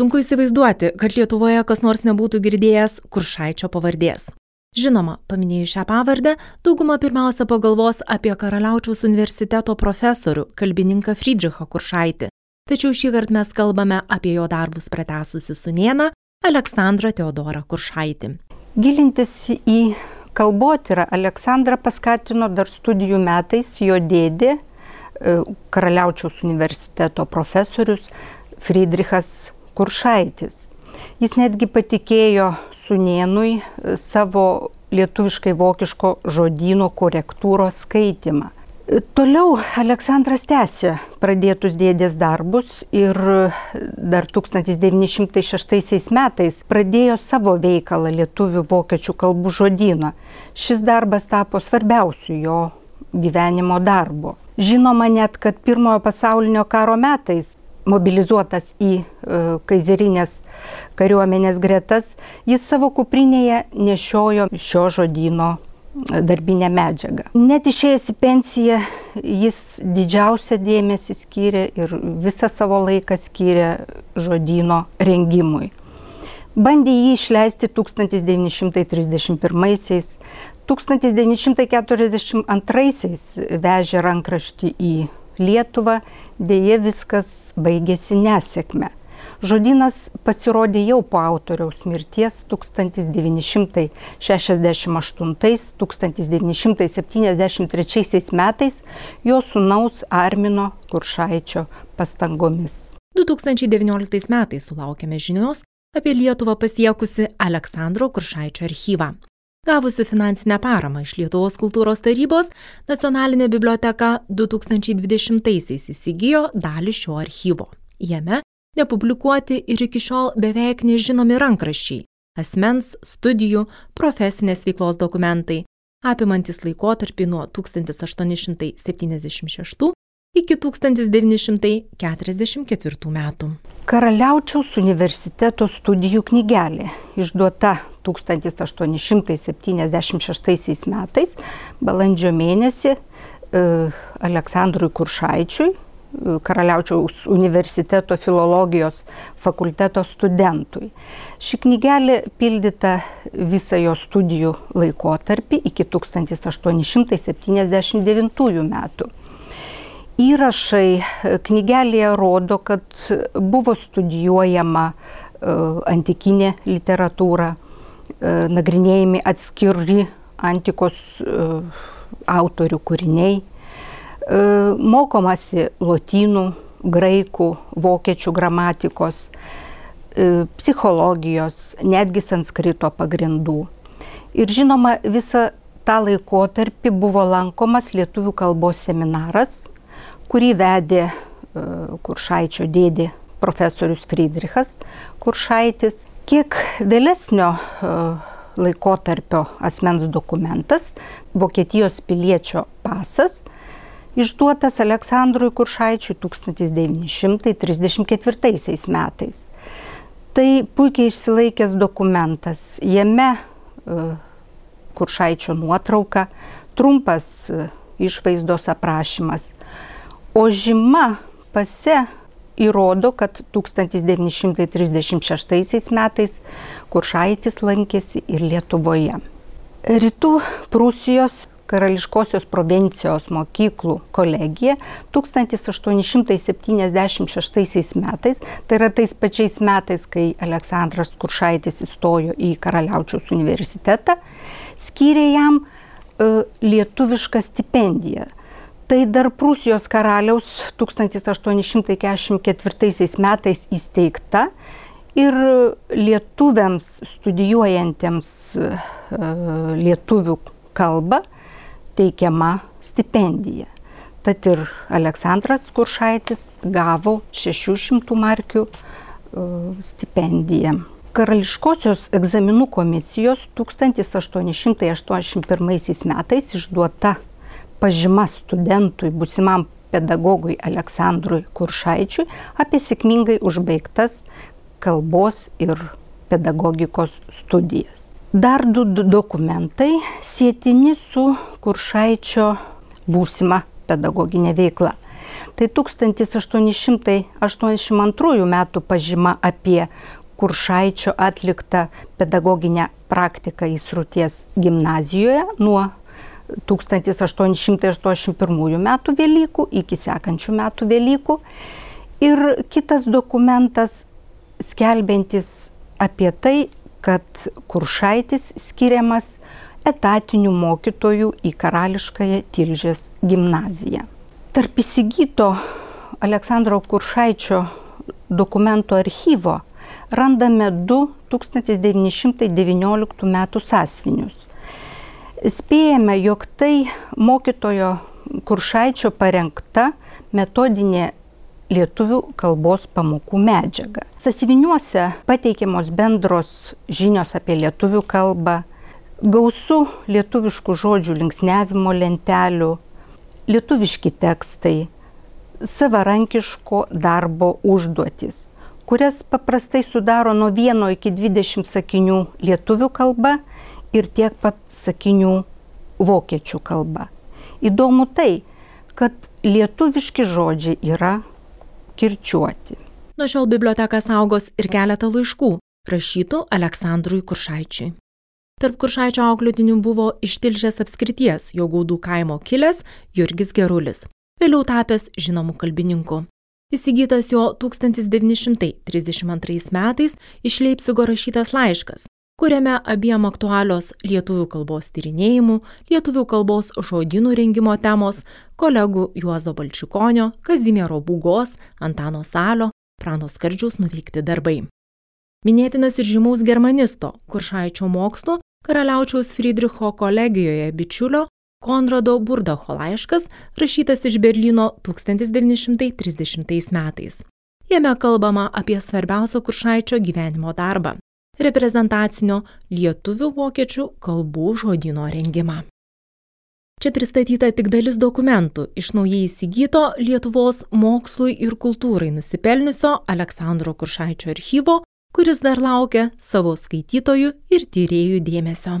Sunku įsivaizduoti, kad Lietuvoje kas nors nebūtų girdėjęs Kuršaičio pavardės. Žinoma, paminėjus šią pavardę, dauguma pirmiausia pagalvos apie Karaliaučiaus universiteto profesorių, kalbininką Friedrichą Kuršaitį. Tačiau šį kartą mes kalbame apie jo darbus pratesusi sunieną Aleksandrą Teodorą Kuršaitį. Gilintis į kalbotyrą Aleksandrą paskatino dar studijų metais jo dėdė, e, Karaliaučiaus universiteto profesorius Friedrichas Kuršaitis. Jis netgi patikėjo Sunienui e, savo lietuviškai vokiško žodyno korektūros skaitimą. E, toliau Aleksandras tęsė pradėtus dėdės darbus ir dar 1906 metais pradėjo savo veikalą lietuvių vokiečių kalbų žodyną. Šis darbas tapo svarbiausiu jo gyvenimo darbu. Žinoma net, kad pirmojo pasaulinio karo metais mobilizuotas į e, kaizerinės kariuomenės gretas, jis savo kuprinėje nešiojo šio žodino e, darbinę medžiagą. Net išėjęs į pensiją, jis didžiausią dėmesį skyrė ir visą savo laiką skyrė žodino rengimui. Bandė jį išleisti 1931-aisiais, 1942-aisiais vežė rankraštį į Lietuvą, dėje viskas baigėsi nesėkme. Žodynas pasirodė jau po autoriaus mirties 1968-1973 metais jo sunaus Armino Kuršaičio pastangomis. 2019 metais sulaukėme žinios apie Lietuvą pasiekusi Aleksandro Kuršaičio archyvą. Gavusi finansinę paramą iš Lietuvos kultūros tarybos, Nacionalinė biblioteka 2020-aisiais įsigijo dalį šio archyvo. Jame nepublikuoti ir iki šiol beveik nežinomi rankraščiai - asmens, studijų, profesinės veiklos dokumentai, apimantis laikotarpį nuo 1876 iki 1944 metų. Karaliaučiaus universiteto studijų knygelė, išduota 1876 metais, balandžio mėnesį, e, Aleksandrui Kuršaičiui, e, Karaliaučiaus universiteto filologijos fakulteto studentui. Ši knygelė pildyta visą jo studijų laikotarpį iki 1879 metų įrašai knygelėje rodo, kad buvo studijuojama e, antikinė literatūra, e, nagrinėjami atskiri antikos e, autorių kūriniai, mokomasi lotynų, graikų, vokiečių gramatikos, psichologijos, netgi sanskrito pagrindų. Ir žinoma, visą tą laikotarpį buvo lankomas lietuvių kalbos seminaras, kurį vedė e, Kuršaičio dėdė profesorius Friedrichas Kuršaitis. Kiek vėlesnio e, laikotarpio asmens dokumentas, Vokietijos piliečio pasas, išduotas Aleksandrui Kuršaičiui 1934 metais. Tai puikiai išsilaikęs dokumentas. Jame e, Kuršaičio nuotrauka, trumpas išvaizdos aprašymas O žyma pase įrodo, kad 1936 metais Kuršaitis lankėsi ir Lietuvoje. Rytų Prūsijos Karališkosios provincijos mokyklų kolegija 1876 metais, tai yra tais pačiais metais, kai Aleksandras Kuršaitis įstojo į Karaliaučiaus universitetą, skyrė jam e, lietuvišką stipendiją Tai dar Prūsijos karaliaus 1844 metais įsteigta ir lietuviams studijuojantiems e, lietuvių kalbą teikiama stipendija. Tad ir Aleksandras Kuršaitis gavo 600 markių e, stipendiją. Karališkosios egzaminų komisijos 1881 metais išduota pažyma studentui, busimam pedagogui Aleksandrui Kuršaičiui apie sėkmingai užbaigtas kalbos ir pedagogikos studijas. Dar du dokumentai sėtini su Kuršaičio būsima pedagoginė veikla. Tai 1882 metų pažyma apie Kuršaičio atliktą pedagoginę praktiką įsruties gimnazijoje nuo 1881 metų Velykų iki sekančių metų Velykų. Ir kitas dokumentas skelbiantis apie tai, kad Kuršaitis skiriamas etatinių mokytojų į Karališkąją Tilžės gimnaziją. Tarp įsigyto Aleksandro Kuršaičio dokumento archyvo randame du 1919 m. sąsvinius. Spėjame, jog tai mokytojo Kuršaičio parengta metodinė lietuvių kalbos pamokų medžiaga. Sasiviniuose pateikiamos bendros žinios apie lietuvių kalbą, gausu lietuviškų žodžių linksniavimo lentelių, lietuviški tekstai, savarankiško darbo užduotis, kurias paprastai sudaro nuo 1 iki 20 sakinių lietuvių kalba ir tiek pat sakinių vokiečių kalba. Įdomu tai, kad lietuviški žodžiai yra kirčiuoti. Nuo šiol biblioteka saugos ir keletą laiškų, rašytų Aleksandrui Kuršaičiui. Tarp Kuršaičio auklėtinių buvo ištilžęs apskrities jo gaudų kaimo kilęs Jurgis Gerulis, vėliau tapęs žinomu kalbininku. Įsigytas jo 1932 metais iš Leipzigo rašytas laiškas, kuriame abiem aktualios lietuvių kalbos tyrinėjimų, lietuvių kalbos žodynų rengimo temos, kolegų Juozo Balčikonio, Kazimiero Būgos, Antano Salio, Prano Skardžiaus nuveikti darbai. Minėtinas ir žymaus germanisto, kuršaičio mokslo, karaliaučiaus Friedricho kolegijoje bičiulio Konrado Burdacho laiškas, rašytas iš Berlyno 1930 metais. Jame kalbama apie svarbiausią kuršaičio gyvenimo darbą reprezentacinio lietuvių vokiečių kalbų žodino rengimą. Čia pristatyta tik dalis dokumentų iš naujai įsigyto Lietuvos mokslui ir kultūrai nusipelniusio Aleksandro Kuršaičio archyvo, kuris dar laukia savo skaitytojų ir tyriejų dėmesio.